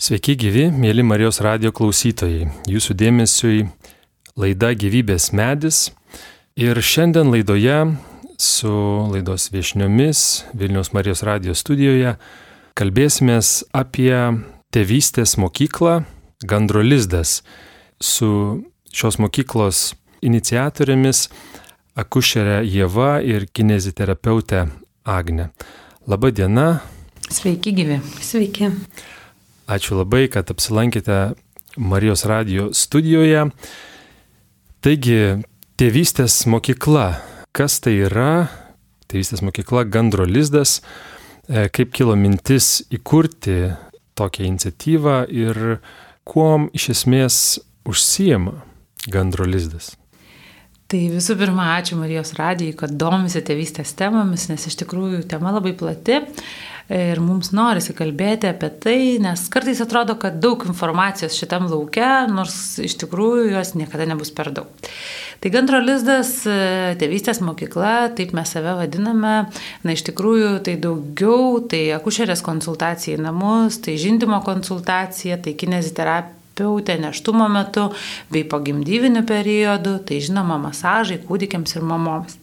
Sveiki gyvi, mėly Marijos radio klausytojai. Jūsų dėmesiui laida Gyvybės medis. Ir šiandien laidoje su laidos viešniomis Vilniaus Marijos radio studijoje kalbėsime apie tėvystės mokyklą Gandrolizdas su šios mokyklos iniciatorėmis akušerė Jėva ir kineziterapeutė Agne. Labą dieną. Sveiki gyvi. Sveiki. Ačiū labai, kad apsilankėte Marijos radio studijoje. Taigi, tėvystės mokykla. Kas tai yra? Tėvystės mokykla Gandro Lizdas. E, kaip kilo mintis įkurti tokią iniciatyvą ir kuom iš esmės užsijama Gandro Lizdas? Tai visų pirma, ačiū Marijos radijai, kad domisi tėvystės temomis, nes iš tikrųjų tema labai plati ir mums norisi kalbėti apie tai, nes kartais atrodo, kad daug informacijos šitam laukia, nors iš tikrųjų jos niekada nebus per daug. Tai Gandro Lizdas, tėvystės mokykla, taip mes save vadiname, na iš tikrųjų tai daugiau, tai akušerės konsultacija į namus, tai žindimo konsultacija, tai kineziterapija terapeutė neštumo metu bei po gimdyvinių periodų, tai žinoma masažai kūdikiams ir mamoms.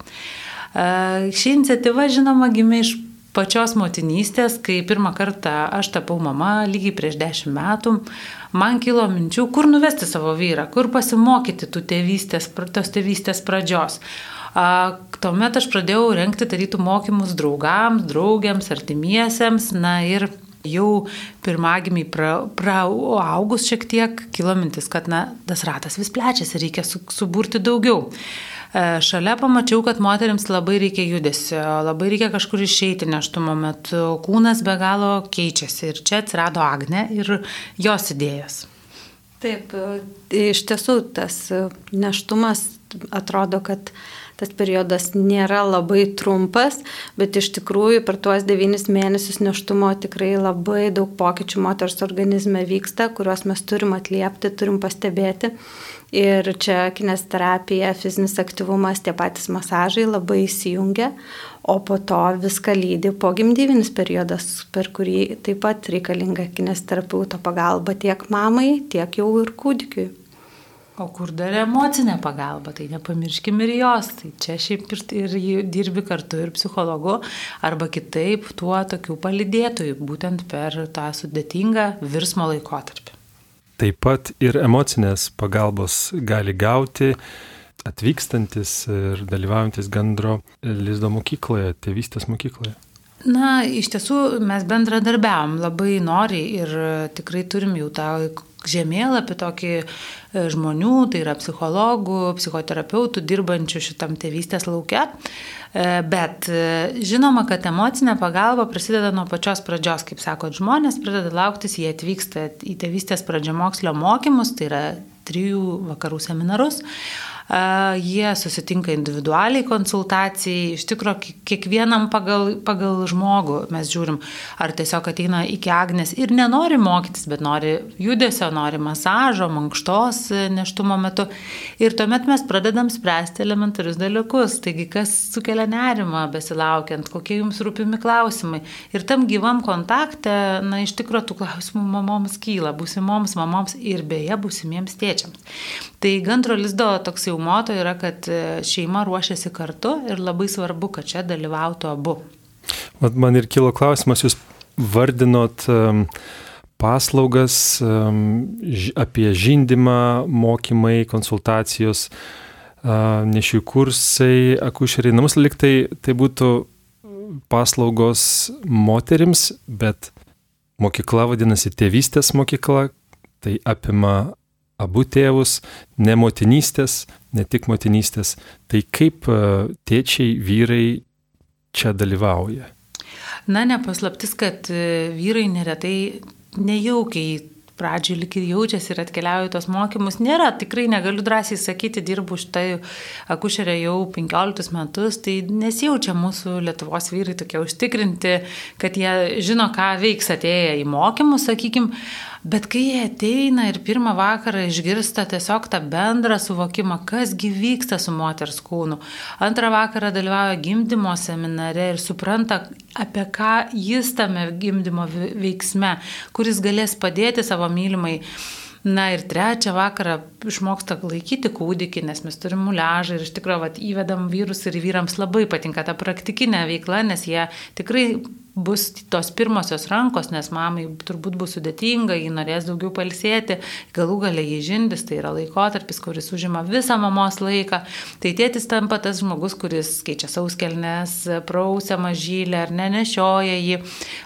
Ši iniciatyva, žinoma, gimė iš pačios motinystės, kai pirmą kartą aš tapau mama, lygiai prieš dešimt metų, man kilo minčių, kur nuvesti savo vyrą, kur pasimokyti tų tėvystės, tos tėvystės pradžios. A, tuomet aš pradėjau renkti tarytų mokymus draugams, draugiams, artimiesiems, na ir jau pirmagimiai praaugus pra, šiek tiek kilo mintis, kad na, tas ratas vis plečiasi, reikia su, suburti daugiau. E, šalia pamačiau, kad moteriams labai reikia judesio, labai reikia kažkur išeiti neštumo metu, kūnas be galo keičiasi ir čia atsirado Agne ir jos idėjas. Taip, e, iš tiesų tas neštumas atrodo, kad tas periodas nėra labai trumpas, bet iš tikrųjų per tuos devynis mėnesius neštumo tikrai labai daug pokyčių moters organizme vyksta, kuriuos mes turim atliepti, turim pastebėti. Ir čia kinesterapija, fizinis aktyvumas, tie patys masažai labai įsijungia, o po to viską lydi pogimdyvinis periodas, per kurį taip pat reikalinga kinesterapeuto pagalba tiek mamai, tiek jau ir kūdikiui. O kur dar emocinė pagalba, tai nepamirškim ir jos. Tai čia šiaip ir, ir dirbi kartu ir psichologu, arba kitaip tuo tokių palidėtojų, būtent per tą sudėtingą virsmo laikotarpį. Taip pat ir emocinės pagalbos gali gauti atvykstantis ir dalyvaujantis gandro lizdo mokykloje, tėvystės mokykloje. Na, iš tiesų mes bendradarbiavam labai noriai ir tikrai turim jau tą žemėlapį tokį e, žmonių, tai yra psichologų, psichoterapeutų dirbančių šitam tėvystės laukia. E, bet e, žinoma, kad emocinė pagalba prasideda nuo pačios pradžios, kaip sakot, žmonės pradeda lauktis, jie atvyksta į tėvystės pradžiamokslio mokymus, tai yra trijų vakarų seminarus jie susitinka individualiai konsultacijai, iš tikrųjų kiekvienam pagal, pagal žmogų mes žiūrim, ar tiesiog ateina iki Agnės ir nenori mokytis, bet nori judesio, nori masažo, mankštos neštumo metu. Ir tuomet mes pradedam spręsti elementarius dalykus, taigi kas sukelia nerimą besilaukiant, kokie jums rūpimi klausimai. Ir tam gyvam kontakte, na, iš tikrųjų tų klausimų mamoms kyla, būsimoms mamoms ir beje būsimiems tėčiams. Tai gandro lizdo toks jau moto yra, kad e, šeima ruošiasi kartu ir labai svarbu, kad čia dalyvautų abu. Man ir kilo klausimas, jūs vardinot paslaugas apie žindimą, mokymai, konsultacijos, nešių kursai, akušeriai namus, liktai tai būtų paslaugos moterims, bet mokykla vadinasi tėvystės mokykla, tai apima abu tėvus, ne motinystės, ne tik motinystės. Tai kaip e, tėčiai, vyrai čia dalyvauja? Na, nepaslaptis, kad e, vyrai neretai nejaukiai pradžioj lik ir jaučiasi ir atkeliauja tos mokymus. Nėra, tikrai negaliu drąsiai sakyti, dirbu štai akušerė jau 15 metus, tai nesijaučia mūsų Lietuvos vyrai tokie užtikrinti, kad jie žino, ką veiks atėję į mokymus, sakykime. Bet kai jie ateina ir pirmą vakarą išgirsta tiesiog tą bendrą suvokimą, kasgi vyksta su moters kūnu, antrą vakarą dalyvauja gimdymo seminare ir supranta, apie ką jis tame gimdymo veiksme, kuris galės padėti savo mylimai. Na ir trečią vakarą išmoksta laikyti kūdikį, nes mes turim muležą ir iš tikrųjų įvedam vyrus ir vyrams labai patinka ta praktikinė veikla, nes jie tikrai bus tos pirmosios rankos, nes mamai turbūt bus sudėtinga, ji norės daugiau palsėti, galų galiai jį žindys, tai yra laikotarpis, kuris užima visą mamos laiką. Tai tėtis tampa tas žmogus, kuris keičia sauskelnes, prausia mažylę ar nenešioja jį,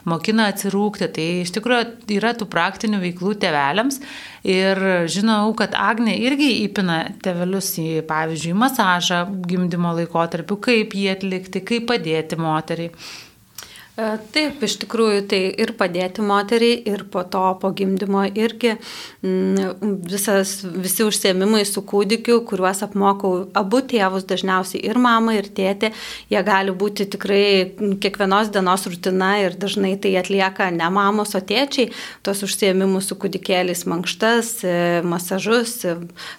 mokina atsirūkti. Tai iš tikrųjų yra tų praktinių veiklų teveliams. Ir žinau, kad Agne irgi įpina tevelius į, pavyzdžiui, masažą gimdymo laikotarpiu, kaip jį atlikti, kaip padėti moteriai. E, taip, iš tikrųjų tai ir padėti moteriai, ir po to, po gimdymo irgi mm, visas, visi užsiemimai su kūdikiu, kuriuos apmokau abu tėvus, dažniausiai ir mama, ir tėtė, jie gali būti tikrai kiekvienos dienos rutina ir dažnai tai atlieka ne mamos, o tėčiai, tos užsiemimus su kūdikėliais, mankštas, e, masažus, e,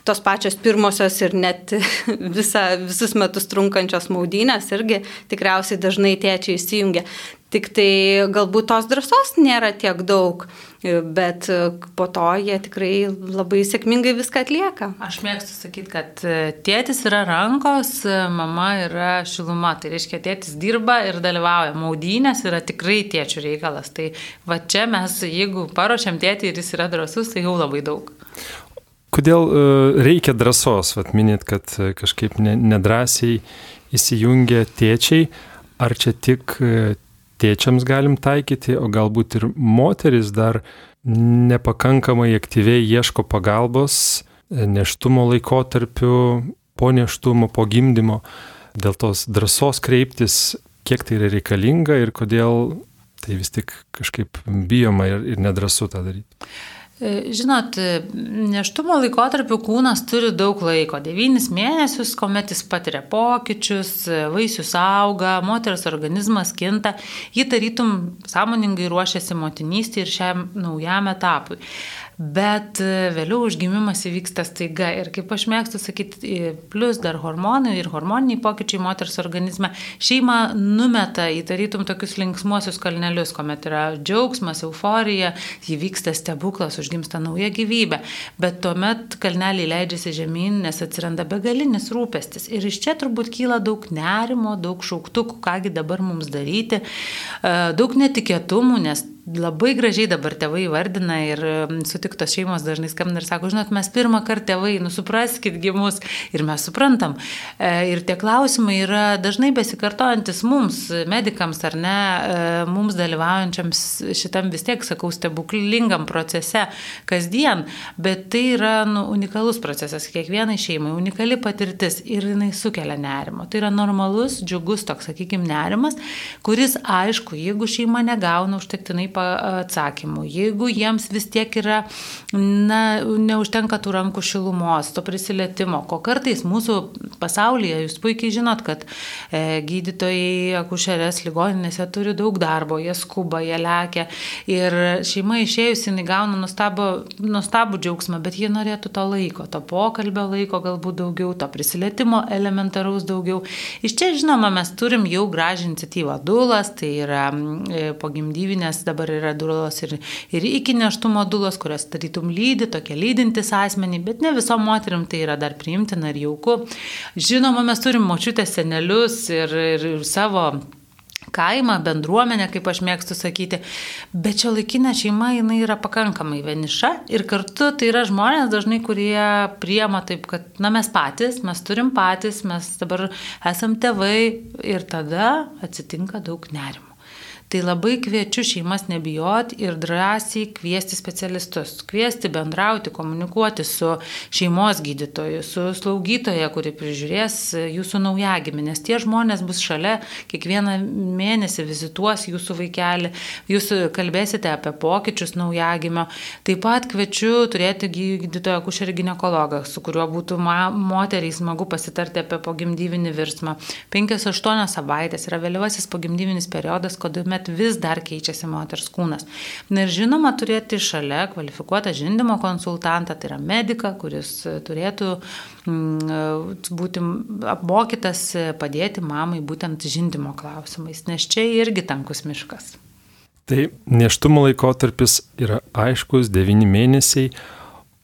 tos pačios pirmosios ir net visa, visus metus trunkančios maudynės irgi tikriausiai dažnai tėčiai įsijungia. Tik tai galbūt tos drąsos nėra tiek daug, bet po to jie tikrai labai sėkmingai viską atlieka. Aš mėgstu sakyti, kad tėtis yra rankos, mama yra šiluma. Tai reiškia, tėtis dirba ir dalyvauja. Maudynės yra tikrai tėčių reikalas. Tai va čia mes, jeigu paruošiam tėtį ir jis yra drąsus, tai jau labai daug. Kodėl reikia drąsos? Vat minėt, kad kažkaip nedrasiai įsijungia tėčiai. Ar čia tik tėčiams galim taikyti, o galbūt ir moteris dar nepakankamai aktyviai ieško pagalbos neštumo laikotarpiu, po neštumo, po gimdymo, dėl tos drąsos kreiptis, kiek tai yra reikalinga ir kodėl tai vis tik kažkaip bijoma ir, ir nedrasu tą daryti. E, žinot, neštumo laikotarpiu kūnas turi daug laiko - 9 mėnesius, kuomet jis patiria pokyčius, vaisius auga, moters organizmas kinta, jį tarytum sąmoningai ruošiasi motinystė ir šiam naujam etapui bet e, vėliau užgimimas įvyksta staiga. Ir kaip aš mėgstu sakyti, plus dar hormonai ir hormoniniai pokyčiai moters organizme. Šeimą numeta į tarytum tokius linksmuosius kalnelius, kuomet yra džiaugsmas, euforija, įvyksta stebuklas, užgimsta nauja gyvybė, bet tuomet kalneliai leidžiasi žemyn, nes atsiranda begalinis rūpestis. Ir iš čia turbūt kyla daug nerimo, daug šauktukų, kągi dabar mums daryti, e, daug netikėtumų, nes labai gražiai dabar tėvai vardina ir sutiktos šeimos dažnai skambina ir sako, žinot, mes pirmą kartą tėvai, nusupraskit gimus ir mes suprantam. E, ir tie klausimai yra dažnai besikartojantis mums, medikams ar ne, e, mums dalyvaujančiams šitam vis tiek, sakau, stebuklingam procese kasdien, bet tai yra nu, unikalus procesas, kiekvienai šeimai, unikali patirtis ir jinai sukelia nerimo. Tai yra normalus, džiugus toks, sakykime, nerimas, kuris, aišku, jeigu šeima negauna užtektinai atsakymų. Jeigu jiems vis tiek yra, na, neužtenka tų rankų šilumos, to prisilietimo, ko kartais mūsų pasaulyje, jūs puikiai žinot, kad e, gydytojai, akušerės ligoninėse turi daug darbo, jie skuba, jie lekia ir šeima išėjusi, jinai gauna nustabų, nustabų džiaugsmą, bet jie norėtų to laiko, to pokalbio laiko galbūt daugiau, to prisilietimo elementaraus daugiau. Iš čia, žinoma, mes turim jau gražią iniciatyvą. Dulas, tai yra e, pogimdyvinės dabar dabar yra dulos ir, ir iki neštumo dulos, kurios tarytum lydi, tokie lydintis asmenį, bet ne visom moterim tai yra dar priimtina ir jauku. Žinoma, mes turim močiutės senelius ir, ir, ir savo kaimą, bendruomenę, kaip aš mėgstu sakyti, bet čia laikinė šeima, jinai yra pakankamai vieniša ir kartu tai yra žmonės dažnai, kurie priema taip, kad, na, mes patys, mes turim patys, mes dabar esam tėvai ir tada atsitinka daug nerimo. Tai labai kviečiu šeimas nebijoti ir drąsiai kviesti specialistus, kviesti bendrauti, komunikuoti su šeimos gydytoju, su slaugytoja, kuri prižiūrės jūsų naujagimį, nes tie žmonės bus šalia, kiekvieną mėnesį vizituos jūsų vaikelį, jūs kalbėsite apie pokyčius naujagimio. Taip pat kviečiu turėti gydytoją kušerį gynekologą, su kuriuo būtų moteriai smagu pasitarti apie pogimdyvinį virsmą. 5-8 savaitės yra vėlyvasis pogimdyvinis periodas, kuomet kuomet vis dar keičiasi moters kūnas. Na ir žinoma, turėti šalia kvalifikuotą žindimo konsultantą, tai yra mediką, kuris turėtų mm, būti apmokytas padėti mamai būtent žindimo klausimais, nes čia irgi tankus miškas. Tai neštumo laikotarpis yra aiškus, 9 mėnesiai,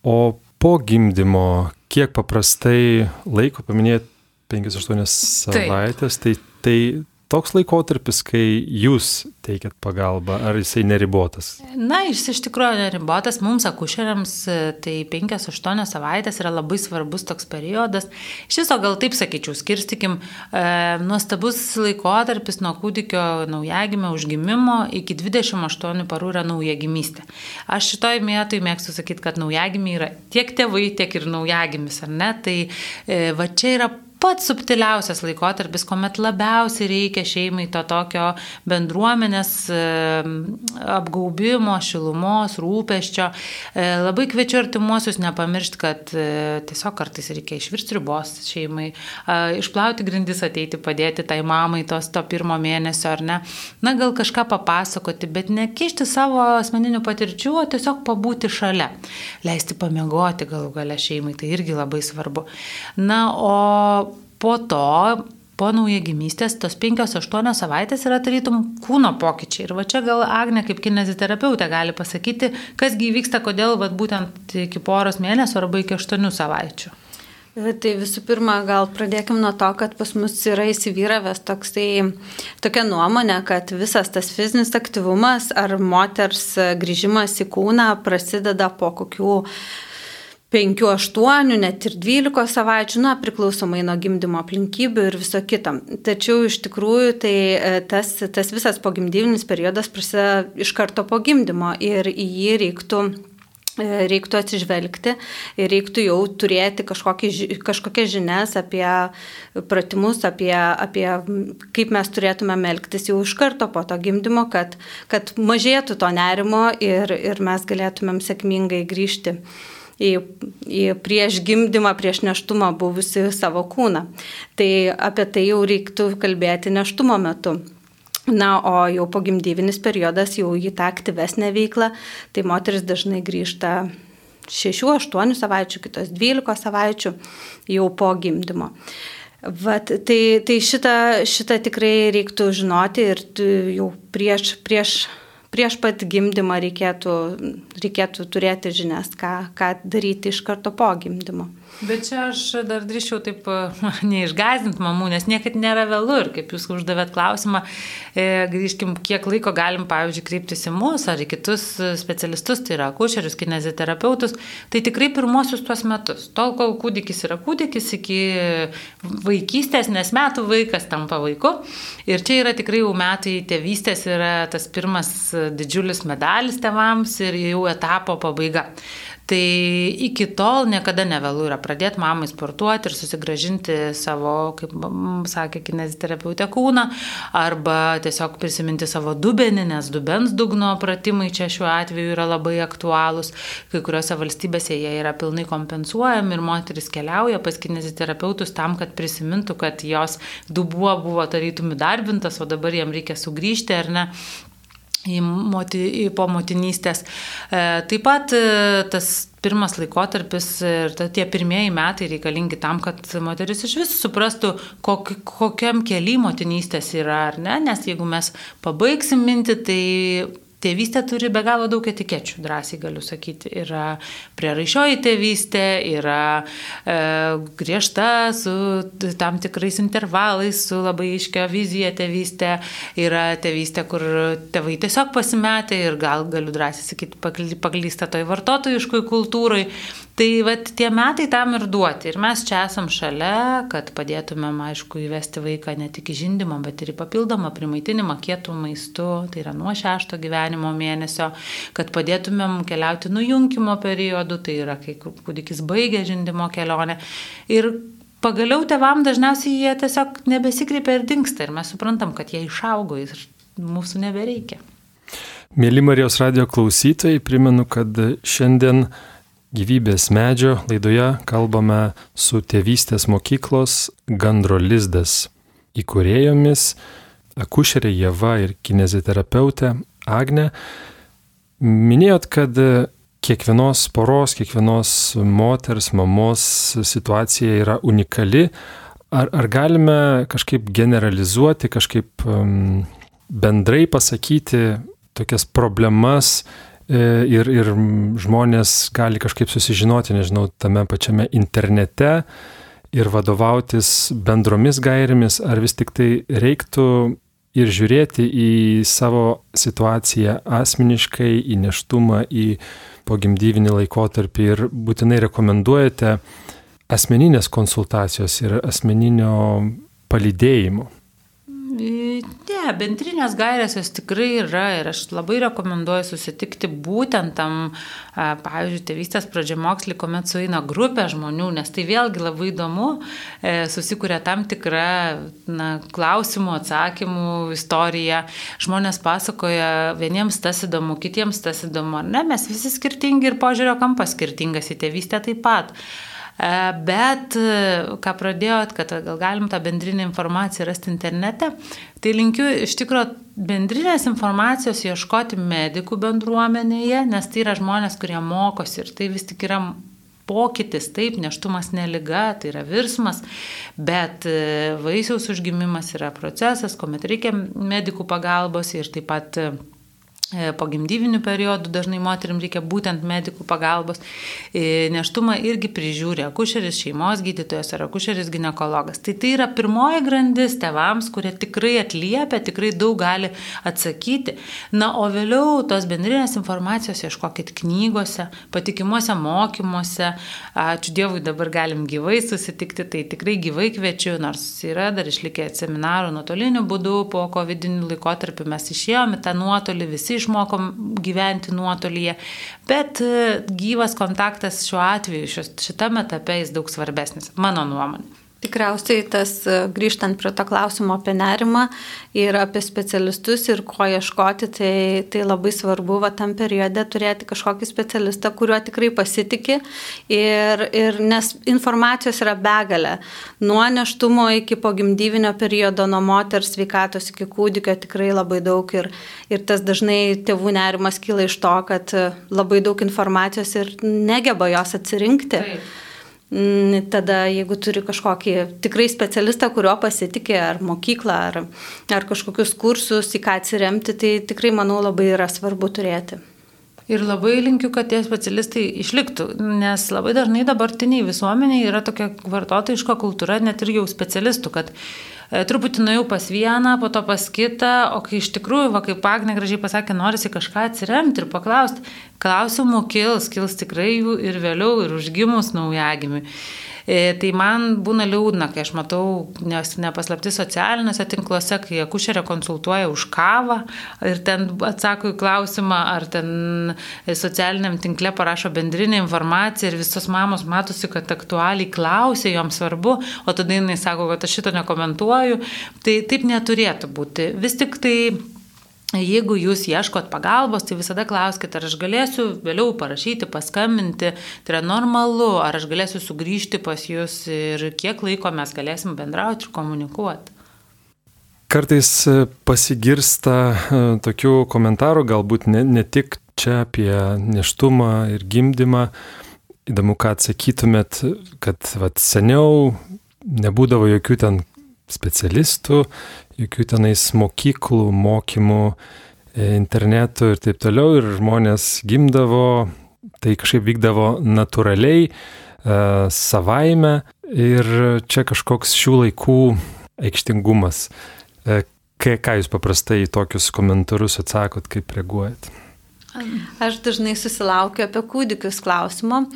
o po gimdymo kiek paprastai laiko paminėti 5-8 savaitės, tai, tai toks laikotarpis, kai jūs teikiat pagalbą, ar jisai neribotas? Na, jis iš tikrųjų neribotas. Mums akušeriams tai 5-8 savaitės yra labai svarbus toks periodas. Iš viso gal taip sakyčiau, skirstikim, e, nuostabus laikotarpis nuo kūdikio naujagimio užgimimo iki 28 parų yra naujagimystė. Aš šitoj vietoj mėgstu sakyti, kad naujagimiai yra tiek tėvai, tiek ir naujagimis, ar ne? Tai e, va čia yra pats subtiliausias laikotarpis, kuomet labiausiai reikia šeimai to tokio bendruomenės apgaubimo, šilumos, rūpeščio. E, labai kviečiu artimuosius nepamiršti, kad e, tiesiog kartais reikia išvirsti ribos šeimai, išplauti grindis, ateiti padėti tai mamai tos to pirmo mėnesio ar ne. Na, gal kažką papasakoti, bet nekišti savo asmeninių patirčių, o tiesiog pabūti šalia. Leisti pamiegoti galų gale šeimai, tai irgi labai svarbu. Na, o po to, po naujagimystės, tos 5-8 savaitės yra tarytum kūno pokyčiai. Ir va čia gal Agne kaip kineziterapeutė gali pasakyti, kasgi vyksta, kodėl va, būtent iki poros mėnesių arba iki 8 savaičių. Tai visų pirma, gal pradėkim nuo to, kad pas mus yra įsivyravęs toksai, tokia nuomonė, kad visas tas fizinis aktyvumas ar moters grįžimas į kūną prasideda po kokių 5, 8, net ir 12 savaičių, na, priklausomai nuo gimdymo aplinkybių ir viso kito. Tačiau iš tikrųjų tai e, tas, tas visas pogimdyvinis periodas prasideda iš karto po gimdymo ir į jį reiktų e, reiktų atsižvelgti ir reiktų jau turėti kažkokį, kažkokias žinias apie pratimus, apie, apie kaip mes turėtume elgtis jau iš karto po to gimdymo, kad, kad mažėtų to nerimo ir, ir mes galėtumėm sėkmingai grįžti į, į prieš gimdymą, prieš neštumą buvusi savo kūną. Tai apie tai jau reiktų kalbėti neštumo metu. Na, o jau pogimdyvinis periodas jau į tą aktyvesnę veiklą, tai moteris dažnai grįžta 6-8 savaičių, kitos 12 savaičių jau po gimdymo. Vat, tai tai šitą, šitą tikrai reiktų žinoti ir jau prieš, prieš prieš pat gimdymą reikėtų, reikėtų turėti žinias, ką, ką daryti iš karto po gimdymo. Bet čia aš dar drįšiau taip neišgazinti mamų, nes niekad nėra vėlų ir kaip jūs uždavėt klausimą, e, grįžkim, kiek laiko galim, pavyzdžiui, kreiptis į mus ar į kitus specialistus, tai yra akušerius, kineziterapeutus, tai tikrai pirmosius tuos metus, tol kol kūdikis yra kūdikis iki vaikystės, nes metų vaikas tampa vaiku. Ir čia yra tikrai jau metai tėvystės, yra tas pirmas didžiulis medalis tėvams ir jau etapo pabaiga. Tai iki tol niekada nevėlų yra pradėti mamai sportuoti ir susigražinti savo, kaip sakė kineziterapeutė, kūną, arba tiesiog prisiminti savo dubenį, nes dubens dugno pratimai čia šiuo atveju yra labai aktualūs. Kai kuriuose valstybėse jie yra pilnai kompensuojami ir moteris keliauja pas kineziterapeutus tam, kad prisimintų, kad jos dubuo buvo tarytum įdarbintas, o dabar jiem reikia sugrįžti ar ne moti, po motinystės. E, taip pat e, tas pirmas laikotarpis ir tie pirmieji metai reikalingi tam, kad moteris iš vis suprastų, kok, kokiam keliai motinystės yra, ar ne, nes jeigu mes pabaigsim mintį, tai Tėvystė turi be galo daug etikečių, drąsiai galiu sakyti. Yra prieraišioji tėvystė, yra e, griežta su tam tikrais intervalais, su labai iškia vizija tėvystė, yra tėvystė, kur tėvai tiesiog pasimetė ir gal galiu drąsiai sakyti, paklysta toj vartotojiškoj kultūrai. Tai vat, tie metai tam ir duoti. Ir mes čia esam šalia, kad padėtumėm, aišku, įvesti vaiką ne tik į žindimą, bet ir į papildomą primaitinimą kietų maistų, tai yra nuo šešto gyvenimo mėnesio, kad padėtumėm keliauti nujungimo periodu, tai yra kai kūdikis baigia žindimo kelionę. Ir pagaliau tevam dažniausiai jie tiesiog nebesikreipia ir dinksta ir mes suprantam, kad jie išaugo ir mūsų nebereikia. Mėly Marijos radio klausytojai, primenu, kad šiandien Gyvybės medžio laidoje kalbame su tėvystės mokyklos Gandro Lizdas įkūrėjomis akušerė Jeva ir kineziterapeutė Agne. Minėjot, kad kiekvienos poros, kiekvienos moters, mamos situacija yra unikali. Ar, ar galime kažkaip generalizuoti, kažkaip um, bendrai pasakyti tokias problemas e, ir, ir žmonės gali kažkaip susižinoti, nežinau, tame pačiame internete ir vadovautis bendromis gairėmis, ar vis tik tai reiktų ir žiūrėti į savo situaciją asmeniškai, į neštumą, į pogimdyvinį laikotarpį ir būtinai rekomenduojate asmeninės konsultacijos ir asmeninio palydėjimo. Ne, bendrinės gairės jos tikrai yra ir aš labai rekomenduoju susitikti būtent tam, pavyzdžiui, tėvystės pradžiamokslį, kuomet sueina grupė žmonių, nes tai vėlgi labai įdomu, e, susikuria tam tikra na, klausimų, atsakymų istorija. Žmonės pasakoja, vieniems tas įdomu, kitiems tas įdomu, ar ne, mes visi skirtingi ir požiūrio kampas skirtingas į tėvystę taip pat. E, bet, e, ką pradėjot, kad gal galim tą bendrinę informaciją rasti internete, tai linkiu iš tikrųjų bendrinės informacijos ieškoti medikų bendruomenėje, nes tai yra žmonės, kurie mokosi ir tai vis tik yra pokytis, taip, neštumas neliga, tai yra virsmas, bet e, vaisiaus užgimimas yra procesas, kuomet reikia medikų pagalbos ir taip pat E, po gimdyvinių periodų dažnai moterim reikia būtent medikų pagalbos. E, neštumą irgi prižiūri akušeris, šeimos gydytojas ar akušeris gynekologas. Tai tai yra pirmoji grandis tevams, kurie tikrai atliepia, tikrai daug gali atsakyti. Na, o vėliau tos bendrinės informacijos ieškokit knygose, patikimuose mokymuose. Ačiū Dievui, dabar galim gyvai susitikti, tai tikrai gyvai kviečiu, nors yra dar išlikę seminarų nuotoliniu būdu, po COVID laikotarpiu mes išėjome tą nuotolį visi išmokom gyventi nuotolyje, bet e, gyvas kontaktas šiuo atveju, šitame etape jis daug svarbesnis, mano nuomonė. Tikriausiai tas e, grįžtant prie to klausimo apie nerimą ir apie specialistus ir ko ieškoti, tai, tai labai svarbu va, tam periode turėti kažkokį specialistą, kuriuo tikrai pasitikė. Ir, ir nes informacijos yra begalė. Nuo neštumo iki pogimdyvinio periodo, nuo moters sveikatos iki kūdikio tikrai labai daug. Ir, ir tas dažnai tėvų nerimas kyla iš to, kad labai daug informacijos ir negeba jos atsirinkti. Taip. Mm, tada, jeigu turi kažkokį tikrai specialistą, kurio pasitikė, ar mokyklą, ar, ar kažkokius kursus, į ką atsiremti, tai tikrai, manau, labai yra svarbu turėti. Ir labai linkiu, kad tie specialistai išliktų, nes labai dažnai dabartiniai visuomeniai yra tokia vartotojiška kultūra net ir jau specialistų, kad truputį nuėjau pas vieną, po to pas kitą, o kai iš tikrųjų, va, kaip Agne gražiai pasakė, norisi kažką atsiremti ir paklausti, klausimų kils, kils tikrai jų ir vėliau, ir užgimus naujagimiui. E, tai man būna liūdna, kai aš matau, nes nepaslapti socialiniuose tinkluose, kai akušerė konsultuoja už kavą ir ten atsako į klausimą, ar ten socialiniam tinkle parašo bendrinę informaciją ir visos mamos matosi, kad aktualiai klausia, joms svarbu, o tada jinai sako, kad aš šito nekomentuoju. Tai taip neturėtų būti. Vis tik tai Jeigu jūs ieškot pagalbos, tai visada klauskite, ar aš galėsiu vėliau parašyti, paskambinti, tai yra normalu, ar aš galėsiu sugrįžti pas jūs ir kiek laiko mes galėsim bendrauti ir komunikuoti. Kartais e, pasigirsta e, tokių komentarų, galbūt ne, ne tik čia apie neštumą ir gimdymą. Įdomu, ką atsakytumėt, kad vat, seniau nebūdavo jokių ten specialistų, jokių tenais mokyklų, mokymų, e, internetų ir taip toliau, ir žmonės gimdavo, tai kažkaip vykdavo natūraliai, e, savaime, ir čia kažkoks šių laikų aikštingumas. E, ką jūs paprastai į tokius komentarus atsakot, kaip reaguojat? Aš dažnai susilaukiu apie kūdikius klausimo,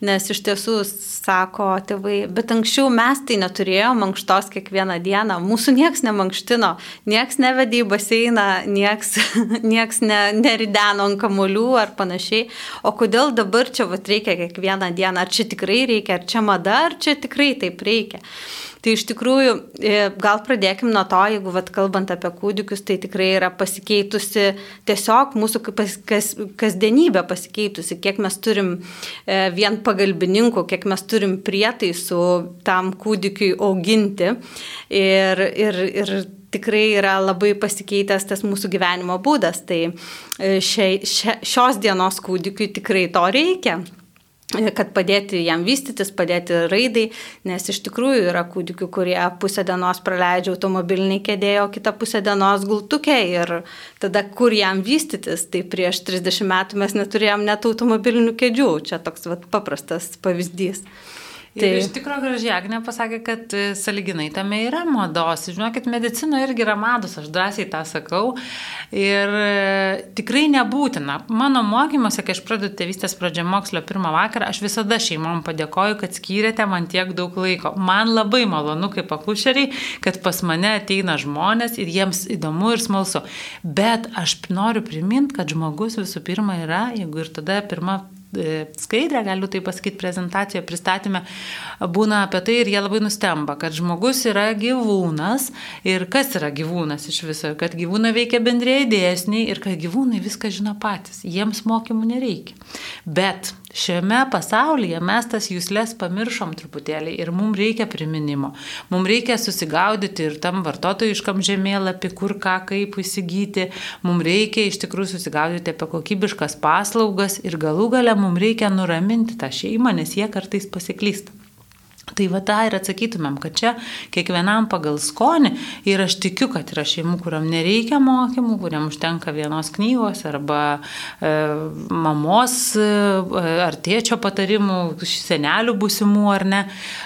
nes iš tiesų sako tėvai, bet anksčiau mes tai neturėjome mankštos kiekvieną dieną, mūsų nieks nemankštino, nieks nevedė į baseiną, nieks, nieks ne, nerideno ant kamolių ar panašiai. O kodėl dabar čia vat, reikia kiekvieną dieną, ar čia tikrai reikia, ar čia mada, ar čia tikrai taip reikia. Tai iš tikrųjų, e, gal pradėkim nuo to, jeigu vat, kalbant apie kūdikius, tai tikrai yra pasikeitusi tiesiog mūsų kas, kas, kasdienybė pasikeitusi, kiek mes turim e, vien pagalbininkų, kiek mes turim prietaisų tam kūdikiui auginti. Ir, ir, ir tikrai yra labai pasikeitęs tas mūsų gyvenimo būdas. Tai šia, šia, šios dienos kūdikiui tikrai to reikia kad padėti jam vystytis, padėti raidai, nes iš tikrųjų yra kūdikių, kurie pusę dienos praleidžia automobilinį kėdėją, o kitą pusę dienos gultukė ir tada kur jam vystytis, tai prieš 30 metų mes neturėjom net automobilinių kėdžių, čia toks vat, paprastas pavyzdys. Tai iš tikrųjų gražiai Agne pasakė, kad e, saliginai tame yra mados. Žinokit, medicinoje irgi yra mados, aš drąsiai tą sakau. Ir e, tikrai nebūtina. Mano mokymuose, kai aš pradedu tėvystės pradžią mokslo pirmą vakarą, aš visada šeimom padėkoju, kad skyrėte man tiek daug laiko. Man labai malonu kaip akušeriai, kad pas mane ateina žmonės ir jiems įdomu ir smalsu. Bet aš noriu priminti, kad žmogus visų pirma yra, jeigu ir tada pirma skaidrę, galiu tai pasakyti, prezentacijoje, pristatymę, būna apie tai ir jie labai nustemba, kad žmogus yra gyvūnas ir kas yra gyvūnas iš viso, kad gyvūnai veikia bendrėjai dėsniai ir kad gyvūnai viską žino patys, jiems mokymų nereikia. Bet Šiame pasaulyje mes tas jūslės pamiršom truputėlį ir mums reikia priminimo. Mums reikia susigaudyti ir tam vartotojiškam žemėlapį, kur ką kaip įsigyti. Mums reikia iš tikrųjų susigaudyti apie kokybiškas paslaugas ir galų gale mums reikia nuraminti tą šeimą, nes jie kartais pasiklysta. Tai va tą ir atsakytumėm, kad čia kiekvienam pagal skonį ir aš tikiu, kad yra šeimų, kuriam nereikia mokymų, kuriam užtenka vienos knygos arba e, mamos e, ar tėčio patarimų, senelių būsimų ar ne,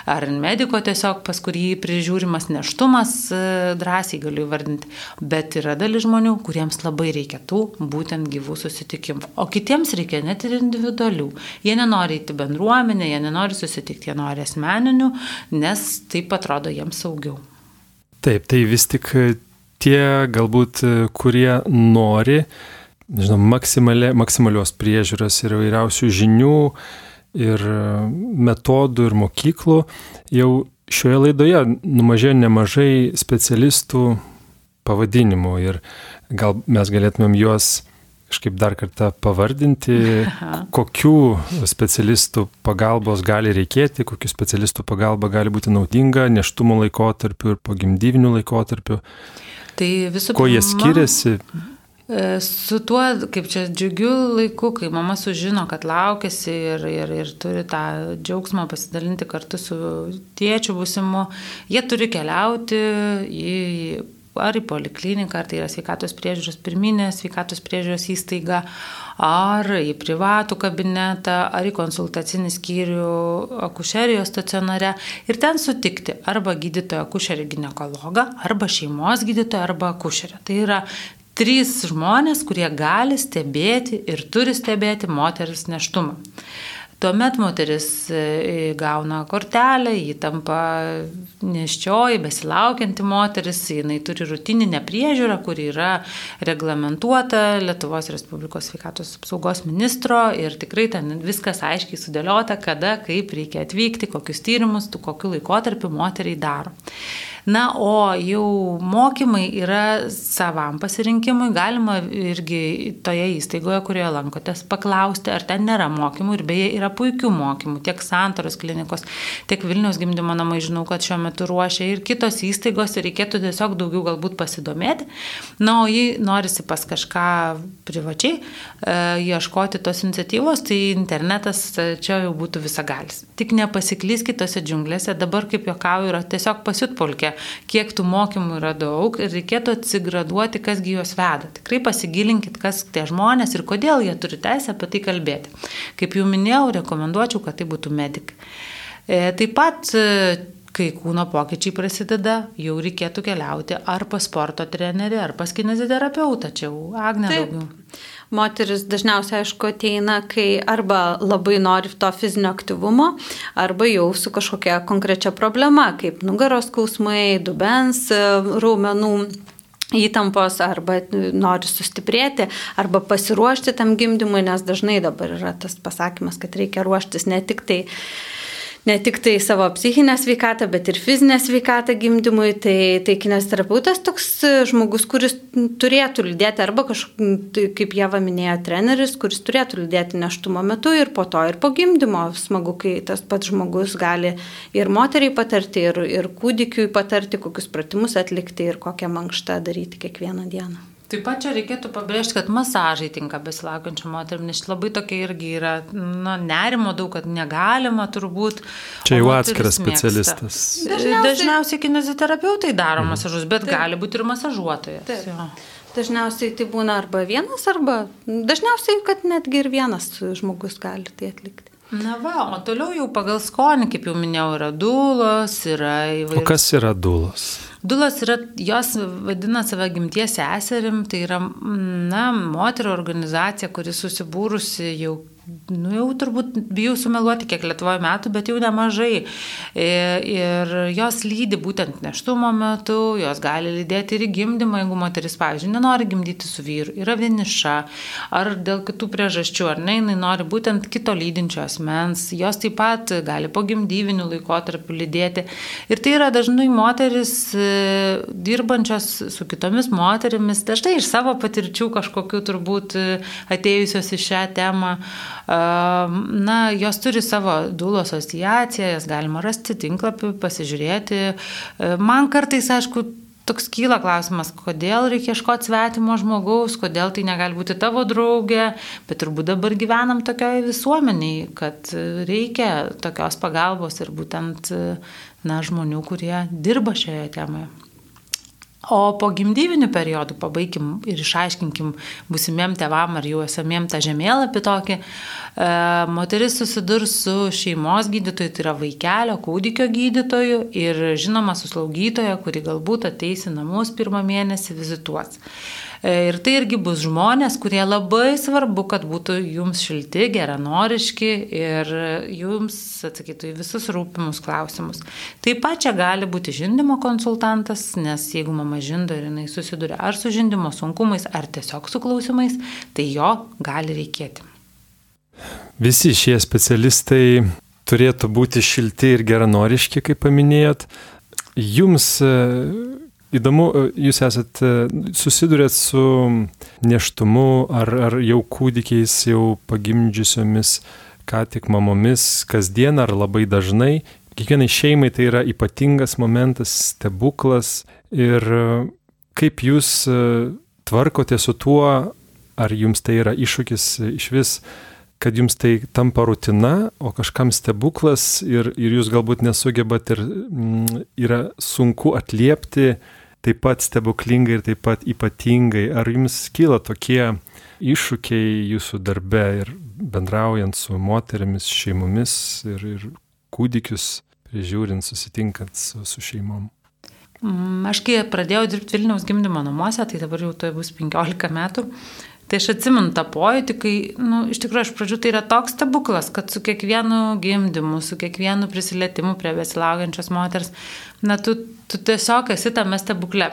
ar mediko tiesiog pas kurį prižiūrimas neštumas, e, drąsiai galiu įvardinti. Bet yra dalis žmonių, kuriems labai reikia tų būtent gyvų susitikimų. O kitiems reikia net ir individualių. Jie nenori įti bendruomenę, jie nenori susitikti, jie nori asmeninių nes taip atrodo jiems saugiau. Taip, tai vis tik tie galbūt, kurie nori, nežinau, maksimalios priežiūros ir įvairiausių žinių ir metodų ir mokyklų, jau šioje laidoje numažėjo nemažai specialistų pavadinimų ir gal mes galėtumėm juos kažkaip dar kartą pavardinti, kokių specialistų pagalbos gali reikėti, kokių specialistų pagalba gali būti naudinga neštumo laikotarpiu ir pogimdyviniu laikotarpiu. Tai visų pirma. Kuo jie skiriasi? E, su tuo, kaip čia džiugiu laiku, kai mama sužino, kad laukėsi ir, ir, ir turi tą džiaugsmą pasidalinti kartu su tėčiu būsimu, jie turi keliauti į ar į polikliniką, ar tai yra sveikatos priežiūros pirminė sveikatos priežiūros įstaiga, ar į privatų kabinetą, ar į konsultacinį skyrių akušerijos stacionare ir ten sutikti arba gydytoją akušerį gynekologą, arba šeimos gydytoją, arba akušerį. Tai yra trys žmonės, kurie gali stebėti ir turi stebėti moters neštumą. Tuomet moteris e, gauna kortelę, jį tampa neščioji, besilaukianti moteris, jinai turi rutininę priežiūrą, kuri yra reglamentuota Lietuvos Respublikos sveikatos apsaugos ministro ir tikrai ten viskas aiškiai sudėliota, kada, kaip reikia atvykti, kokius tyrimus, kokiu laikotarpiu moteriai daro. Na, o jau mokymai yra savam pasirinkimui, galima irgi toje įstaigoje, kurioje lankotės, paklausti, ar ten nėra mokymų ir beje yra puikių mokymų, tiek Santoros klinikos, tiek Vilniaus gimdymo namai, žinau, kad šiuo metu ruošia ir kitos įstaigos ir reikėtų tiesiog daugiau galbūt pasidomėti. Na, o jei norisi pas kažką privačiai e, ieškoti tos iniciatyvos, tai internetas e, čia jau būtų visagalis. Tik nepasiklyskite tose džiunglėse, dabar kaip juokauju, yra tiesiog pasitpolkė kiek tų mokymų yra daug ir reikėtų atsigraduoti, kasgi juos veda. Tikrai pasigilinkit, kas tie žmonės ir kodėl jie turi teisę apie tai kalbėti. Kaip jau minėjau, rekomenduočiau, kad tai būtų medikai. E, taip pat e, kai kūno pokyčiai prasideda, jau reikėtų keliauti ar pas sporto trenerį, ar pas kineziterapeutą. Čia jau Agne Taip. daugiau. Moteris dažniausiai, aišku, ateina, kai arba labai nori to fizinio aktyvumo, arba jau su kažkokia konkrečia problema, kaip nugaros skausmai, dubens e, raumenų įtampos arba nori sustiprėti, arba pasiruošti tam gimdymui, nes dažnai dabar yra tas pasakymas, kad reikia ruoštis ne tik tai ne tik tai savo psichinę sveikatą, bet ir fizinę sveikatą gimdymui. Tai, tai kinesterapeutas toks žmogus, kuris turėtų lydėti arba kažkaip, kaip Jeva minėjo, treneris, kuris turėtų lydėti neštumo metu ir po to ir po gimdymo. Smagu, kai tas pats žmogus gali ir moteriai patarti, ir, ir kūdikiui patarti, kokius pratimus atlikti ir kokią mankštą daryti kiekvieną dieną. Taip pat čia reikėtų pabrėžti, kad masažai tinka besilaukiančiam moterim, nes labai tokia irgi yra na, nerimo daug, kad negalima turbūt. Čia jau atskiras specialistas. Dažniausiai, Dažniausiai kineziterapeutai daro mm. masažus, bet taip. gali būti ir masažuotojas. Taip. Jo. Dažniausiai tai būna arba vienas, arba dažniausiai, kad netgi ir vienas žmogus gali tai atlikti. Na va, o toliau jau pagal skonį, kaip jau minėjau, yra dulos, yra įvairios. O kas yra dulos? Dulos yra, jos vadina save gimties seserim, tai yra, na, moterio organizacija, kuri susibūrusi jau nu jau turbūt bijau sumeluoti, kiek Lietuvoje metų, bet jau nemažai. E, ir jos lydi būtent neštumo metu, jos gali lydėti ir gimdymą, jeigu moteris, pavyzdžiui, nenori gimdyti su vyru, yra vieniša, ar dėl kitų priežasčių, ar ne, jinai nori būtent kito lydinčio asmens, jos taip pat gali po gimdyvinių laikotarpių lydėti. Ir tai yra dažnai moteris e, dirbančios su kitomis moterimis, dažnai iš savo patirčių kažkokiu turbūt e, atėjusios į šią temą. Na, jos turi savo dūlo asociaciją, jas galima rasti tinklapį, pasižiūrėti. Man kartais, aišku, toks kyla klausimas, kodėl reikia ieškoti svetimo žmogaus, kodėl tai negali būti tavo draugė, bet turbūt dabar gyvenam tokioje visuomeniai, kad reikia tokios pagalbos ir būtent na, žmonių, kurie dirba šioje temoje. O po gimdyvinių periodų pabaikim ir išaiškinkim busimiem tevam ar jau esamiem tą žemėlapį tokį. E, moteris susidurs su šeimos gydytoju, tai yra vaikelio, kūdikio gydytoju ir žinoma su slaugytoja, kuri galbūt ateis į namus pirmą mėnesį vizituos. E, ir tai irgi bus žmonės, kurie labai svarbu, kad būtų jums šilti, geranoriški ir jums atsakytų į visus rūpimus klausimus. Taip pat čia gali būti žindimo konsultantas, nes jeigu mama žindo ir jinai susiduria ar su žindimo sunkumais, ar tiesiog su klausimais, tai jo gali reikėti. Visi šie specialistai turėtų būti šilti ir geranoriški, kaip paminėjot. Jums Įdomu, e, jūs esat e, susidurėt su neštumu ar, ar jau kūdikiais, jau pagimdžiusiomis, ką tik mamomis, kasdien ar labai dažnai. Kiekvienai šeimai tai yra ypatingas momentas, stebuklas. Ir e, kaip jūs tvarkote su tuo, ar jums tai yra iššūkis iš vis, kad jums tai tampa rutina, o kažkam stebuklas ir, ir jūs galbūt nesugebat ir mm, yra sunku atliepti taip pat stebuklingai ir taip pat ypatingai. Ar jums kyla tokie iššūkiai jūsų darbe ir bendraujant su moteriamis, šeimomis ir, ir kūdikius, prižiūrint, susitinkant su, su šeimom? Mm, aš kai pradėjau dirbti Vilniaus gimdymo namuose, tai dabar jau tai bus 15 metų, Tai aš atsimenu tą pojūtį, kai, na, nu, iš tikrųjų, iš pradžių tai yra toks stebuklas, kad su kiekvienu gimdymu, su kiekvienu prisilietimu prie besilaukiančios moters, na, tu, tu tiesiog esi tame stebukle.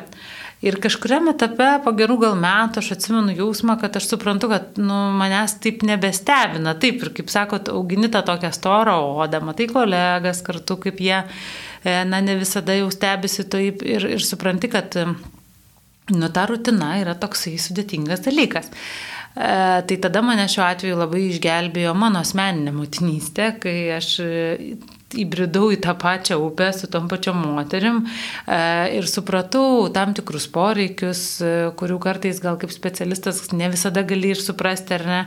Ir kažkuriam etape, po gerų gal metų, aš atsimenu jausmą, kad aš suprantu, kad nu, manęs taip nebestebina. Taip, ir kaip sakot, augini tą tokią storą odą, matai kolegas kartu, kaip jie, e, na, ne visada jau stebisi taip ir, ir supranti, kad nu, ta rutina yra toksai sudėtingas dalykas. E, tai tada mane šiuo atveju labai išgelbėjo mano asmeninė motinystė, kai aš įbridau į tą pačią upę su tom pačiom moterim e, ir supratau tam tikrus poreikius, e, kurių kartais gal kaip specialistas ne visada gali ir suprasti, ar ne.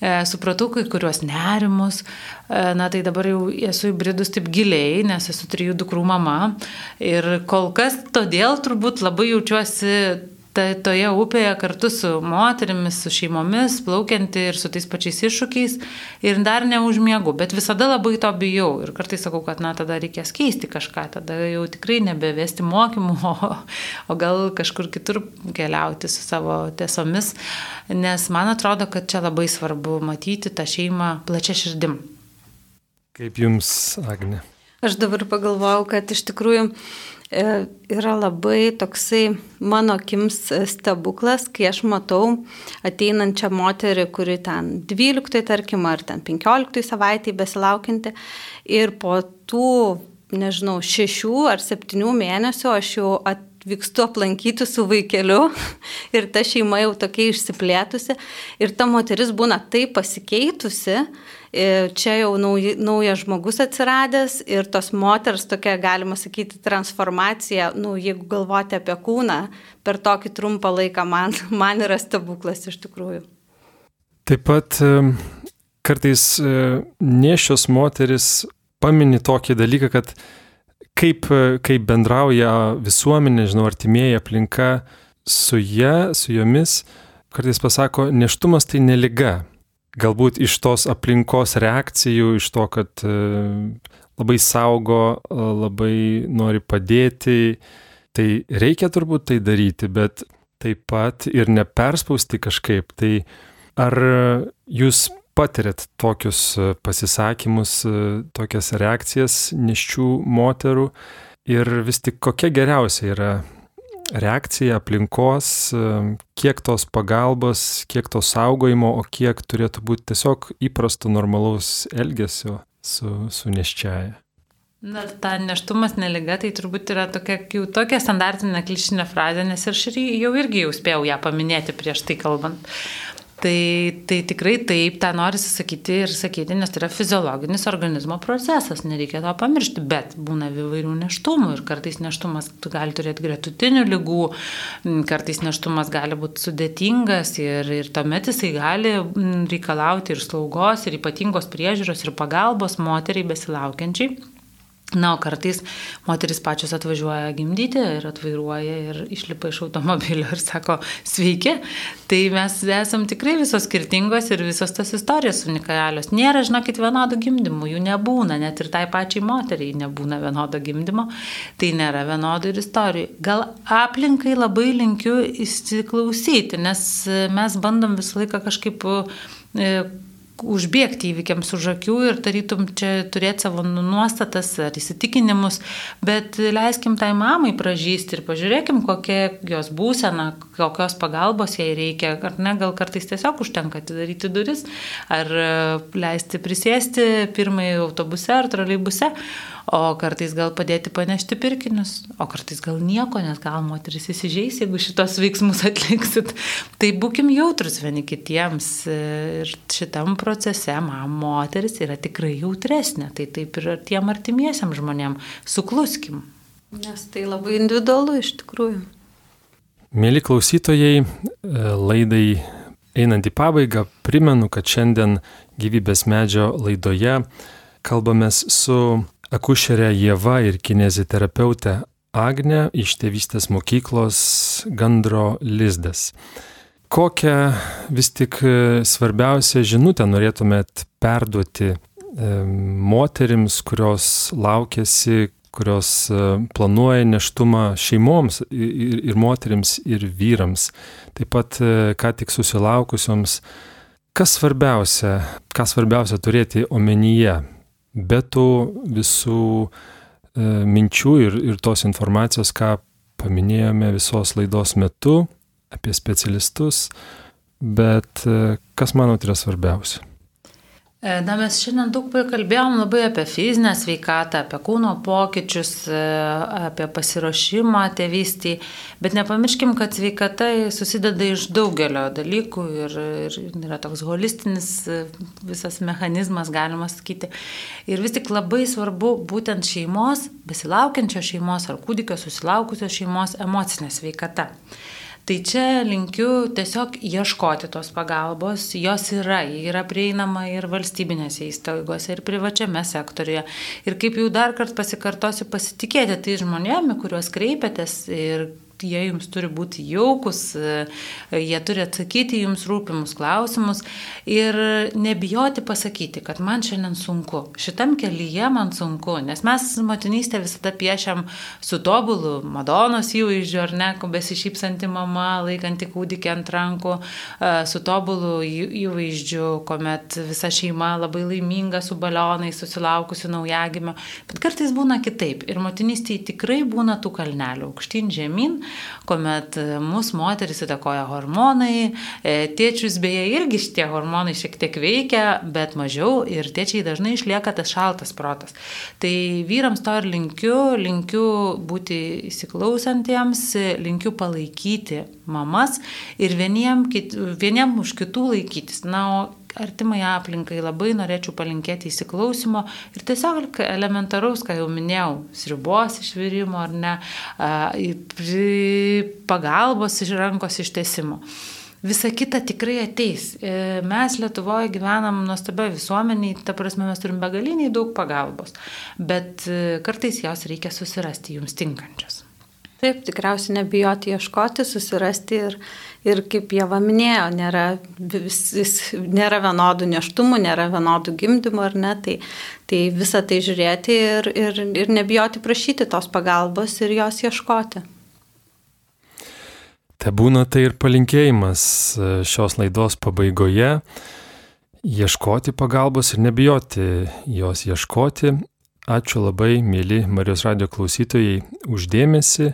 E, supratau kai kuriuos nerimus, na tai dabar jau esu įbridus taip giliai, nes esu trijų dukrų mama. Ir kol kas todėl turbūt labai jaučiuosi ta, toje upėje kartu su moterimis, su šeimomis, plaukianti ir su tais pačiais iššūkiais ir dar neužmiegu, bet visada labai to bijau ir kartais sakau, kad na tada reikės keisti kažką, tada jau tikrai nebevesti mokymų, o, o gal kažkur kitur keliauti su savo tiesomis, nes man atrodo, kad čia labai svarbu matyti tą šeimą plačia širdim. Kaip jums, Agne? Aš dabar pagalvojau, kad iš tikrųjų yra labai toksai mano akims stebuklas, kai aš matau ateinančią moterį, kuri ten 12, tarkim, ar ten 15 savaitėje besilaukinti ir po tų, nežinau, 6 ar 7 mėnesių aš jau atvykstu aplankyti su vaikeliu ir ta šeima jau tokia išsiplėtusi ir ta moteris būna taip pasikeitusi, čia jau nauji, naujas žmogus atsiradęs ir tos moters tokia, galima sakyti, transformacija, nu, jeigu galvoti apie kūną, per tokį trumpą laiką man, man yra stebuklas iš tikrųjų. Taip pat kartais nešios moteris pamini tokį dalyką, kad kaip, kaip bendrauja visuomenė, žinau, artimieji aplinka su jie, su jomis, kartais pasako, neštumas tai neliga, galbūt iš tos aplinkos reakcijų, iš to, kad e, labai saugo, e, labai nori padėti, tai reikia turbūt tai daryti, bet taip pat ir neperspausti kažkaip. Tai ar jūs patirėt tokius pasisakymus, tokias reakcijas neščių moterų ir vis tik kokia geriausia yra reakcija aplinkos, kiek tos pagalbos, kiek to saugojimo, o kiek turėtų būti tiesiog įprasto normalaus elgesio su, su neščiaja. Na, ta neštumas neliga, tai turbūt yra tokia, jau tokia standartinė klišinė frazė, nes ir aš jau irgi jau spėjau ją paminėti prieš tai kalbant. Tai, tai tikrai taip, tą norisi sakyti ir sakyti, nes tai yra fiziologinis organizmo procesas, nereikia to pamiršti, bet būna įvairių neštumų ir kartais neštumas gali turėti gretutinių lygų, kartais neštumas gali būti sudėtingas ir, ir tuomet jisai gali reikalauti ir slaugos, ir ypatingos priežiūros, ir pagalbos moteriai besilaukiančiai. Na, o kartais moteris pačios atvažiuoja gimdyti ir atvairuoja ir išlipa iš automobilio ir sako, sveiki. Tai mes esam tikrai visos skirtingos ir visos tas istorijos unikalios. Nėra, žinokit, vienodo gimdymo, jų nebūna, net ir tai pačiai moteriai nebūna vienodo gimdymo, tai nėra vienodo ir istorijų. Gal aplinkai labai linkiu įsiklausyti, nes mes bandom visą laiką kažkaip e, užbėgti įvykiams už akių ir tarytum čia turėti savo nu, nuostatas ar įsitikinimus, bet leiskim tai mamai pražysti ir pažiūrėkim, kokia jos būsena, kokios pagalbos jai reikia, ar ne, gal kartais tiesiog užtenka atidaryti duris, ar e, leisti prisėsti pirmąjį autobuse ar troleibuse, o kartais gal padėti panešti pirkinius, o kartais gal nieko, nes gal moteris įsižeis, jeigu šitos veiksmus atliksit. Tai būkim jautrus vieni kitiems ir šitam procese man moteris yra tikrai jautresnė, tai taip ir tiem artimiesiam žmonėm sukluskim. Nes tai labai individualu iš tikrųjų. Mėly klausytojai, laidai einant į pabaigą, primenu, kad šiandien gyvybės medžio laidoje kalbamės su akušerę Jėva ir kineziterapeutę Agnę iš tėvystės mokyklos Gandro Lizdas. Kokią vis tik e, svarbiausią žinutę norėtumėt perduoti e, moterims, kurios laukėsi, kurios e, planuoja neštumą šeimoms ir, ir moteriams, ir vyrams, taip pat ką tik susilaukusioms, kas svarbiausia, ką svarbiausia turėti omenyje? Be tų visų minčių ir, ir tos informacijos, ką paminėjome visos laidos metu apie specialistus, bet e, kas manot yra svarbiausia? E, na, mes šiandien daug kalbėjom labai apie fizinę sveikatą, apie kūno pokyčius, e, apie pasiruošimą tėvystį, bet nepamirškim, kad sveikata susideda iš daugelio dalykų ir, ir yra toks holistinis visas mechanizmas, galima sakyti. Ir vis tik labai svarbu būtent šeimos, besilaukiančios šeimos ar kūdikio susilaukusios šeimos emocinė sveikata. Tai čia linkiu tiesiog ieškoti tos pagalbos, jos yra, ji yra prieinama ir valstybinėse įstaigose, ir privačiame sektoriuje. Ir kaip jau dar kartą pasikartosiu, pasitikėti tai žmonėmi, kuriuos kreipiatės ir jie jums turi būti jaukus, jie turi atsakyti jums rūpimus klausimus ir nebijoti pasakyti, kad man šiandien sunku, šitam kelyje man sunku, nes mes motinystę visada piešiam su tobulu Madonos įvaizdžiu, ar ne, besišypsanti mama, laikanti kūdikį ant rankų, su tobulu įvaizdžiu, kuomet visa šeima labai laiminga su balionais, susilaukusi naujagimio, bet kartais būna kitaip ir motinystėje tikrai būna tų kalnelių aukštyn žemyn, kuomet mūsų moteris įtakoja hormonai, e, tėčius beje irgi šitie hormonai šiek tiek veikia, bet mažiau ir tėčiai dažnai išlieka tas šaltas protas. Tai vyrams to ir linkiu, linkiu būti įsiklausantiems, linkiu palaikyti mamas ir vieniem, kit, vieniem už kitų laikytis. Na, o artimai aplinkai labai norėčiau palinkėti įsiklausimo ir tiesiog elementaraus, ką jau minėjau, sribos išvirimo ar ne, pagalbos iš rankos ištesimo. Visa kita tikrai ateis. E, mes Lietuvoje gyvenam nuostabioje visuomeniai, ta prasme mes turim begaliniai daug pagalbos, bet e, kartais jos reikia susirasti jums tinkančios. Taip, tikriausiai nebijoti ieškoti, susirasti ir, ir kaip jie minėjo, nėra, vis, nėra vienodų neštumų, nėra vienodų gimdymų ar ne, tai, tai visą tai žiūrėti ir, ir, ir nebijoti prašyti tos pagalbos ir jos ieškoti. Te būna tai ir palinkėjimas e, šios laidos pabaigoje ieškoti pagalbos ir nebijoti jos ieškoti. Ačiū labai, mėly Marijos radio klausytojai, uždėmesi.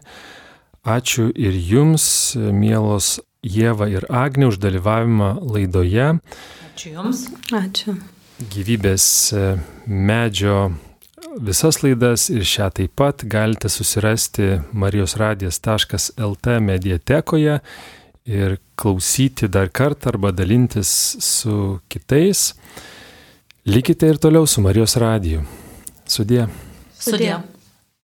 Ačiū ir jums, mielos Jėva ir Agnė, už dalyvavimą laidoje. Ačiū Jums. Ačiū. Gyvybės medžio visas laidas ir šią taip pat galite susirasti marijosradijas.lt mediatekoje ir klausyti dar kartą arba dalintis su kitais. Likite ir toliau su Marijos radiju. Sudė. Sudė.